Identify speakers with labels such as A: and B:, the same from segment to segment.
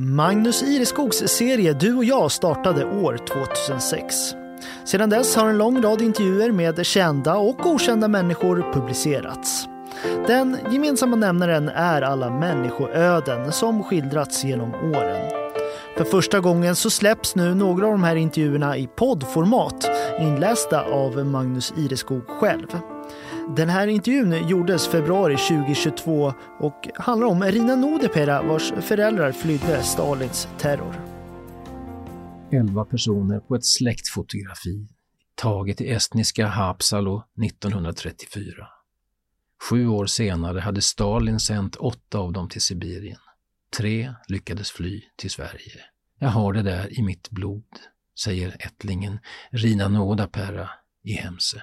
A: Magnus Ireskogs serie Du och jag startade år 2006. Sedan dess har en lång rad intervjuer med kända och okända människor publicerats. Den gemensamma nämnaren är alla människoöden som skildrats genom åren. För första gången så släpps nu några av de här intervjuerna i poddformat inlästa av Magnus Ireskog själv. Den här intervjun gjordes februari 2022 och handlar om Rina Nodepera vars föräldrar flydde Stalins terror.
B: Elva personer på ett släktfotografi taget i estniska Haapsalu 1934. Sju år senare hade Stalin sänt åtta av dem till Sibirien. Tre lyckades fly till Sverige. Jag har det där i mitt blod, säger ättlingen Rina Nodapera i Hemse.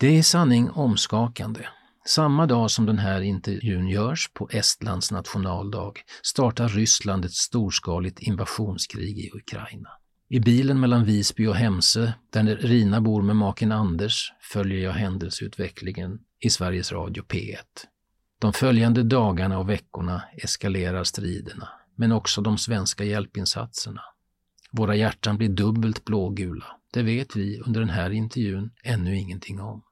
B: Det är i sanning omskakande. Samma dag som den här intervjun görs, på Estlands nationaldag, startar Ryssland ett storskaligt invasionskrig i Ukraina. I bilen mellan Visby och Hemse, där Rina bor med maken Anders, följer jag händelseutvecklingen i Sveriges Radio P1. De följande dagarna och veckorna eskalerar striderna, men också de svenska hjälpinsatserna. Våra hjärtan blir dubbelt blågula. Det vet vi under den här intervjun ännu ingenting om.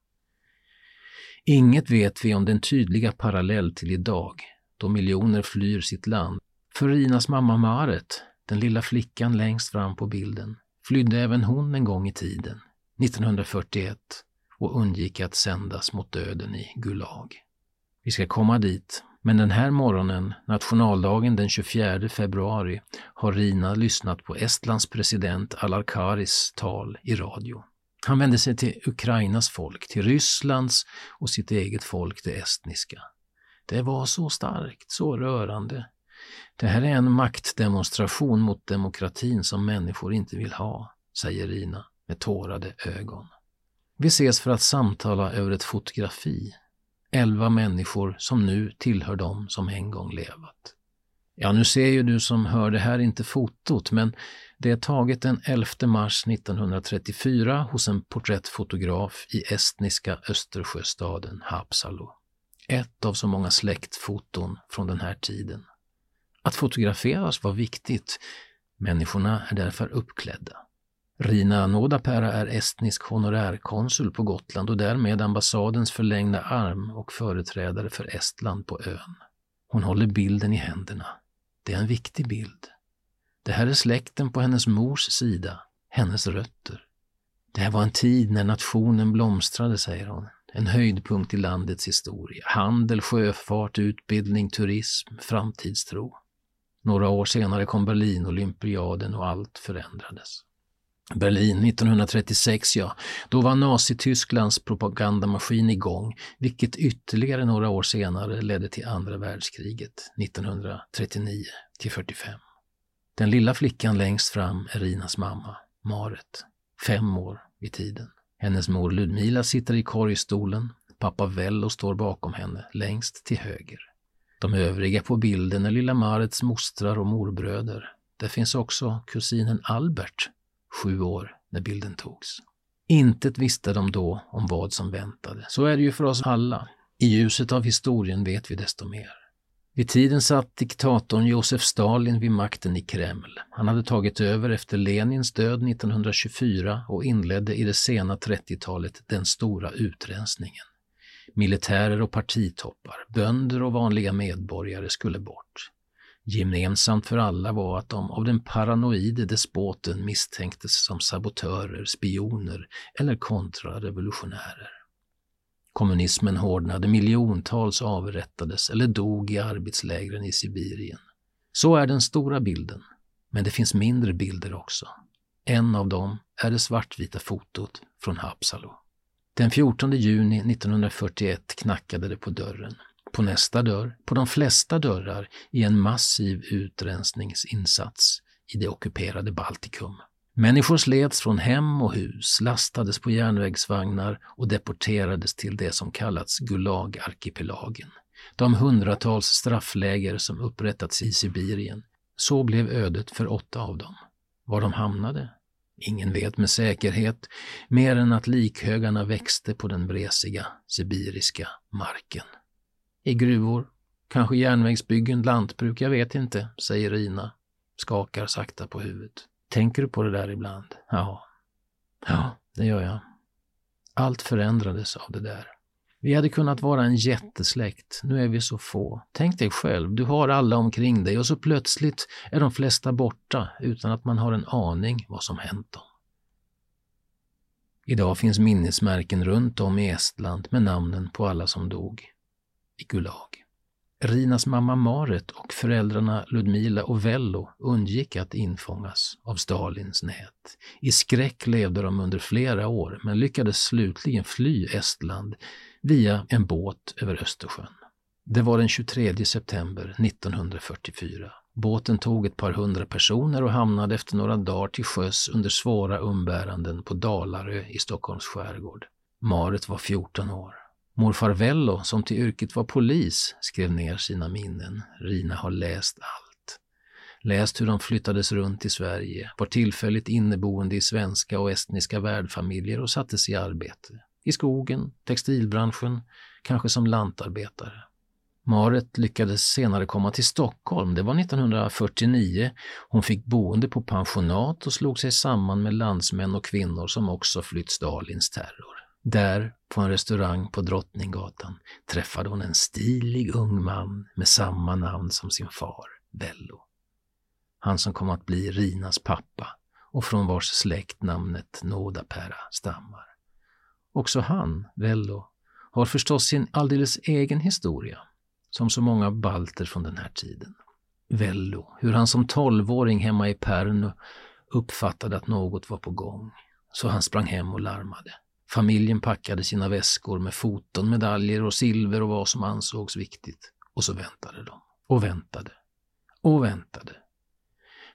B: Inget vet vi om den tydliga parallell till idag, då miljoner flyr sitt land. För Rinas mamma Maret, den lilla flickan längst fram på bilden, flydde även hon en gång i tiden, 1941, och undgick att sändas mot döden i Gulag. Vi ska komma dit, men den här morgonen, nationaldagen den 24 februari, har Rina lyssnat på Estlands president Alarkaris tal i radio. Han vände sig till Ukrainas folk, till Rysslands och sitt eget folk, det estniska. Det var så starkt, så rörande. Det här är en maktdemonstration mot demokratin som människor inte vill ha, säger Rina med tårade ögon. Vi ses för att samtala över ett fotografi. Elva människor som nu tillhör dem som en gång levat. Ja, nu ser ju du som hör det här inte fotot, men det är taget den 11 mars 1934 hos en porträttfotograf i estniska Östersjöstaden Haapsalu. Ett av så många släktfoton från den här tiden. Att fotograferas var viktigt. Människorna är därför uppklädda. Rina Nodapera är estnisk honorärkonsul på Gotland och därmed ambassadens förlängda arm och företrädare för Estland på ön. Hon håller bilden i händerna. Det är en viktig bild. Det här är släkten på hennes mors sida, hennes rötter. Det här var en tid när nationen blomstrade, säger hon. En höjdpunkt i landets historia. Handel, sjöfart, utbildning, turism, framtidstro. Några år senare kom Berlinolympiaden och allt förändrades. Berlin 1936, ja, då var Nazitysklands propagandamaskin igång, vilket ytterligare några år senare ledde till andra världskriget 1939 till 45. Den lilla flickan längst fram är Rinas mamma, Maret, fem år i tiden. Hennes mor Ludmila sitter i korgstolen, pappa Vello står bakom henne, längst till höger. De övriga på bilden är lilla Marets mostrar och morbröder. Där finns också kusinen Albert, sju år, när bilden togs. Intet visste de då om vad som väntade. Så är det ju för oss alla. I ljuset av historien vet vi desto mer. Vid tiden satt diktatorn Josef Stalin vid makten i Kreml. Han hade tagit över efter Lenins död 1924 och inledde i det sena 30-talet den stora utrensningen. Militärer och partitoppar, bönder och vanliga medborgare skulle bort. Gemensamt för alla var att de av den paranoide despoten misstänktes som sabotörer, spioner eller kontrarevolutionärer. Kommunismen hårdnade, miljontals avrättades eller dog i arbetslägren i Sibirien. Så är den stora bilden. Men det finns mindre bilder också. En av dem är det svartvita fotot från Hapsalo. Den 14 juni 1941 knackade det på dörren. På nästa dörr, på de flesta dörrar, i en massiv utrensningsinsats i det ockuperade Baltikum. Människor slets från hem och hus, lastades på järnvägsvagnar och deporterades till det som kallats Gulagarkipelagen. De hundratals straffläger som upprättats i Sibirien. Så blev ödet för åtta av dem. Var de hamnade? Ingen vet med säkerhet, mer än att likhögarna växte på den vresiga sibiriska marken. I gruvor, kanske järnvägsbyggen, lantbruk, jag vet inte, säger Rina. skakar sakta på huvudet. Tänker du på det där ibland? Ja. Ja, det gör jag. Allt förändrades av det där. Vi hade kunnat vara en jättesläkt. Nu är vi så få. Tänk dig själv, du har alla omkring dig och så plötsligt är de flesta borta utan att man har en aning vad som hänt dem. Idag finns minnesmärken runt om i Estland med namnen på alla som dog i Gulag. Rinas mamma Marit och föräldrarna Ludmila och Vello undgick att infångas av Stalins nät. I skräck levde de under flera år men lyckades slutligen fly Estland via en båt över Östersjön. Det var den 23 september 1944. Båten tog ett par hundra personer och hamnade efter några dagar till sjöss under svåra umbäranden på Dalarö i Stockholms skärgård. Marit var 14 år. Morfar Vello, som till yrket var polis, skrev ner sina minnen. Rina har läst allt. Läst hur de flyttades runt i Sverige, var tillfälligt inneboende i svenska och estniska värdfamiljer och sattes i arbete. I skogen, textilbranschen, kanske som lantarbetare. Maret lyckades senare komma till Stockholm. Det var 1949. Hon fick boende på pensionat och slog sig samman med landsmän och kvinnor som också flytt Stalins terror. Där, på en restaurang på Drottninggatan, träffade hon en stilig ung man med samma namn som sin far, Vello. Han som kom att bli Rinas pappa och från vars släkt namnet Nådapära stammar. Också han, Vello, har förstås sin alldeles egen historia, som så många balter från den här tiden. Vello, hur han som tolvåring hemma i Pärnu uppfattade att något var på gång, så han sprang hem och larmade. Familjen packade sina väskor med foton, medaljer och silver och vad som ansågs viktigt. Och så väntade de. Och väntade. Och väntade.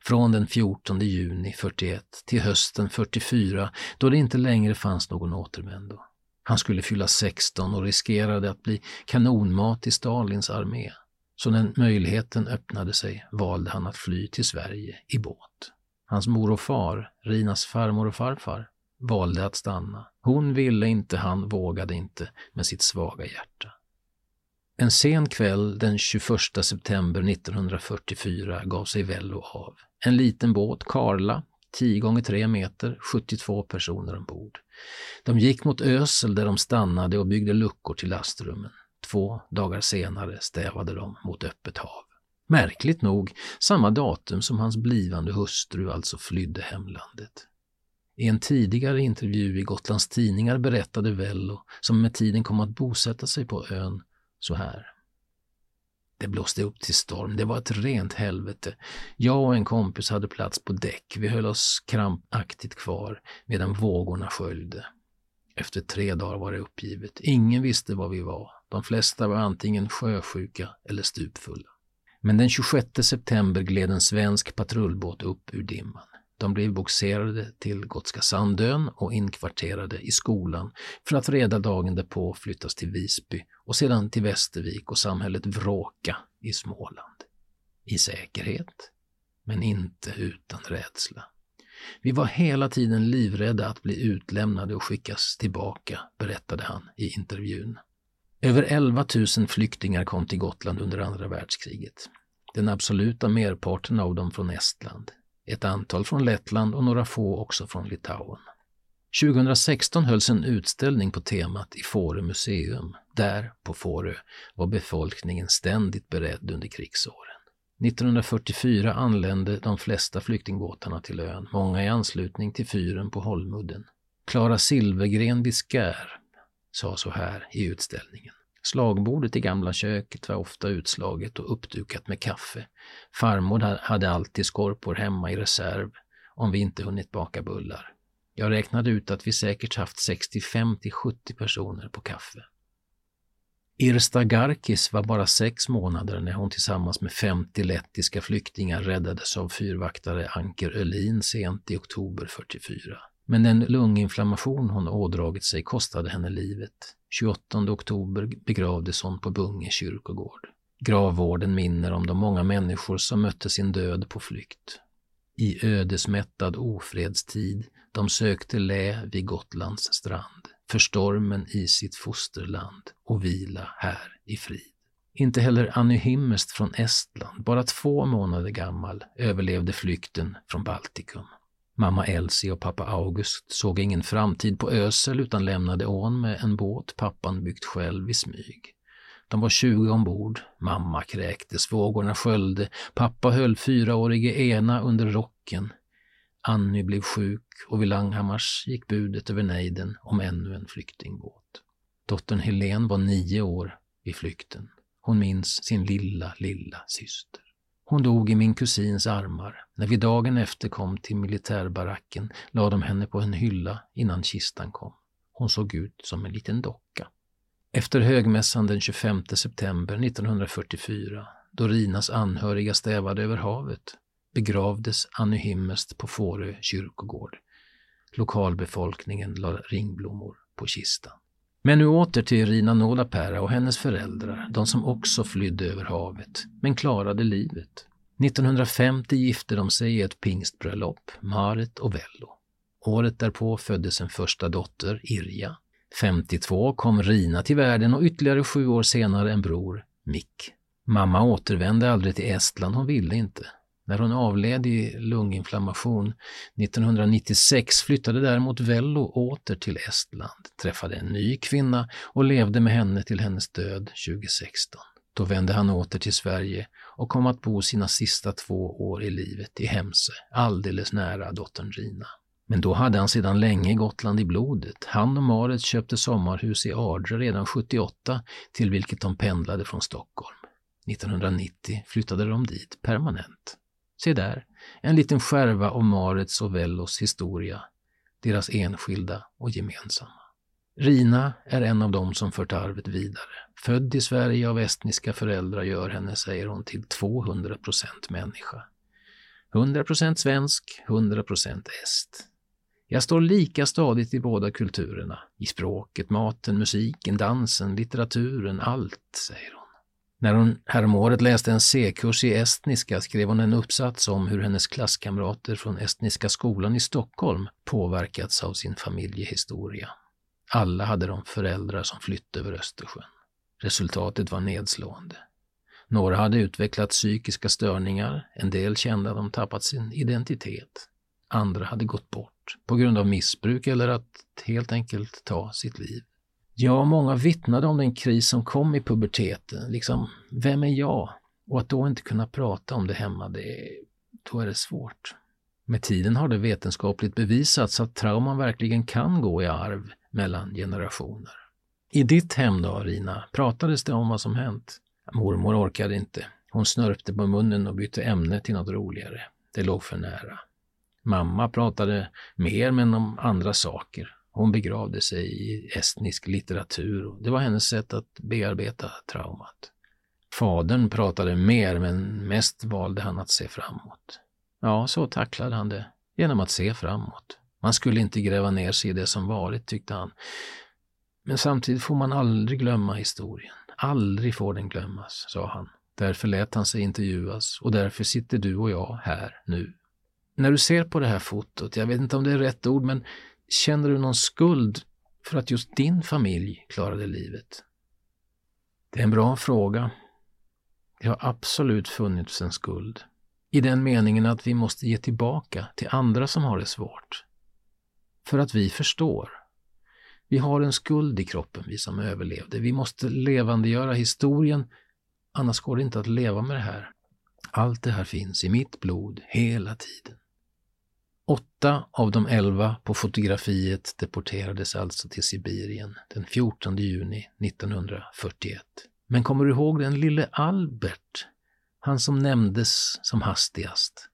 B: Från den 14 juni 41 till hösten 44 då det inte längre fanns någon återvändo. Han skulle fylla 16 och riskerade att bli kanonmat i Stalins armé. Så när möjligheten öppnade sig valde han att fly till Sverige i båt. Hans mor och far, Rinas farmor och farfar, valde att stanna. Hon ville inte, han vågade inte med sitt svaga hjärta. En sen kväll den 21 september 1944 gav sig Vello av. En liten båt, Karla, 10 gånger 3 meter, 72 personer ombord. De gick mot Ösel där de stannade och byggde luckor till lastrummen. Två dagar senare stävade de mot öppet hav. Märkligt nog samma datum som hans blivande hustru alltså flydde hemlandet. I en tidigare intervju i Gotlands Tidningar berättade Vello, som med tiden kom att bosätta sig på ön, så här. Det blåste upp till storm. Det var ett rent helvete. Jag och en kompis hade plats på däck. Vi höll oss krampaktigt kvar medan vågorna sköljde. Efter tre dagar var det uppgivet. Ingen visste var vi var. De flesta var antingen sjösjuka eller stupfulla. Men den 26 september gled en svensk patrullbåt upp ur dimman. De blev boxerade till Gotska Sandön och inkvarterade i skolan för att reda dagen därpå flyttas till Visby och sedan till Västervik och samhället Vråka i Småland. I säkerhet, men inte utan rädsla. Vi var hela tiden livrädda att bli utlämnade och skickas tillbaka, berättade han i intervjun. Över 11 000 flyktingar kom till Gotland under andra världskriget. Den absoluta merparten av dem från Estland ett antal från Lettland och några få också från Litauen. 2016 hölls en utställning på temat i Fårö museum. Där, på Fårö, var befolkningen ständigt beredd under krigsåren. 1944 anlände de flesta flyktingbåtarna till ön, många i anslutning till fyren på Holmudden. Klara Silvergren Biskär sa så här i utställningen. Slagbordet i gamla köket var ofta utslaget och uppdukat med kaffe. Farmor hade alltid skorpor hemma i reserv om vi inte hunnit baka bullar. Jag räknade ut att vi säkert haft 65 till 70 personer på kaffe. Irsta Garkis var bara sex månader när hon tillsammans med 50 lettiska flyktingar räddades av fyrvaktare Anker Ölin sent i oktober 44. Men den lunginflammation hon ådragit sig kostade henne livet. 28 oktober begravdes hon på Bunge kyrkogård. Gravvården minner om de många människor som mötte sin död på flykt. I ödesmättad ofredstid de sökte lä vid Gotlands strand, för stormen i sitt fosterland och vila här i frid. Inte heller Anny Himmest från Estland, bara två månader gammal, överlevde flykten från Baltikum. Mamma Elsie och pappa August såg ingen framtid på Ösel utan lämnade ån med en båt pappan byggt själv i smyg. De var 20 ombord. Mamma kräktes, vågorna sköljde. Pappa höll fyraårige Ena under rocken. Anny blev sjuk och vid Langhammars gick budet över nejden om ännu en flyktingbåt. Dottern Helen var nio år vid flykten. Hon minns sin lilla, lilla syster. Hon dog i min kusins armar. När vi dagen efter kom till militärbaracken lade de henne på en hylla innan kistan kom. Hon såg ut som en liten docka. Efter högmässan den 25 september 1944, då Rinas anhöriga stävade över havet, begravdes Anny Himmest på Fårö kyrkogård. Lokalbefolkningen lade ringblommor på kistan. Men nu åter till Rina Nolapäära och hennes föräldrar, de som också flydde över havet, men klarade livet. 1950 gifte de sig i ett pingstbröllop, Marit och Vello. Året därpå föddes en första dotter, Irja. 52 kom Rina till världen och ytterligare sju år senare en bror, Mick. Mamma återvände aldrig till Estland, hon ville inte. När hon avled i lunginflammation 1996 flyttade däremot Vello åter till Estland, träffade en ny kvinna och levde med henne till hennes död 2016. Då vände han åter till Sverige och kom att bo sina sista två år i livet i Hemse, alldeles nära dottern Rina. Men då hade han sedan länge Gotland i blodet. Han och Marit köpte sommarhus i Ardre redan 78, till vilket de pendlade från Stockholm. 1990 flyttade de dit permanent. Se där, en liten skärva av Marets och Vellos historia, deras enskilda och gemensamma. Rina är en av dem som fört arvet vidare. Född i Sverige av estniska föräldrar gör henne, säger hon, till 200 procent människa. 100 procent svensk, 100 procent est. Jag står lika stadigt i båda kulturerna, i språket, maten, musiken, dansen, litteraturen, allt, säger hon. När hon häromåret läste en C-kurs i estniska skrev hon en uppsats om hur hennes klasskamrater från Estniska skolan i Stockholm påverkats av sin familjehistoria. Alla hade de föräldrar som flytt över Östersjön. Resultatet var nedslående. Några hade utvecklat psykiska störningar, en del kände att de tappat sin identitet. Andra hade gått bort på grund av missbruk eller att helt enkelt ta sitt liv. Ja, många vittnade om den kris som kom i puberteten. Liksom, vem är jag? Och att då inte kunna prata om det hemma, det, då är det svårt. Med tiden har det vetenskapligt bevisats att trauman verkligen kan gå i arv mellan generationer. I ditt hem då, Rina, pratades det om vad som hänt? Mormor orkade inte. Hon snörpte på munnen och bytte ämne till något roligare. Det låg för nära. Mamma pratade mer men om andra saker. Hon begravde sig i estnisk litteratur och det var hennes sätt att bearbeta traumat. Fadern pratade mer men mest valde han att se framåt. Ja, så tacklade han det, genom att se framåt. Man skulle inte gräva ner sig i det som varit, tyckte han. Men samtidigt får man aldrig glömma historien. Aldrig får den glömmas, sa han. Därför lät han sig intervjuas och därför sitter du och jag här nu. När du ser på det här fotot, jag vet inte om det är rätt ord, men känner du någon skuld för att just din familj klarade livet? Det är en bra fråga. Det har absolut funnits en skuld. I den meningen att vi måste ge tillbaka till andra som har det svårt. För att vi förstår. Vi har en skuld i kroppen, vi som överlevde. Vi måste levandegöra historien, annars går det inte att leva med det här. Allt det här finns i mitt blod hela tiden. Åtta av de elva på fotografiet deporterades alltså till Sibirien den 14 juni 1941. Men kommer du ihåg den lille Albert? Han som nämndes som hastigast.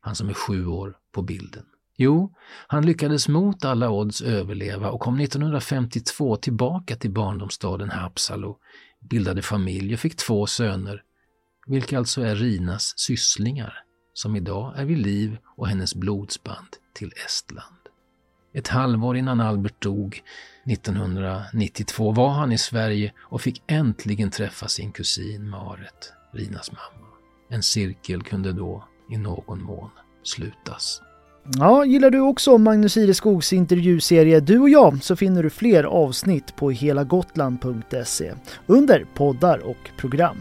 B: Han som är sju år på bilden. Jo, han lyckades mot alla odds överleva och kom 1952 tillbaka till barndomsstaden Hapsalo, bildade familj och fick två söner, vilka alltså är Rinas sysslingar som idag är vid liv och hennes blodsband till Estland. Ett halvår innan Albert dog, 1992, var han i Sverige och fick äntligen träffa sin kusin Maret, Rinas mamma. En cirkel kunde då i någon mån slutas.
A: Ja, gillar du också Magnus Ireskogs intervjuserie Du och jag så finner du fler avsnitt på helagotland.se under poddar och program.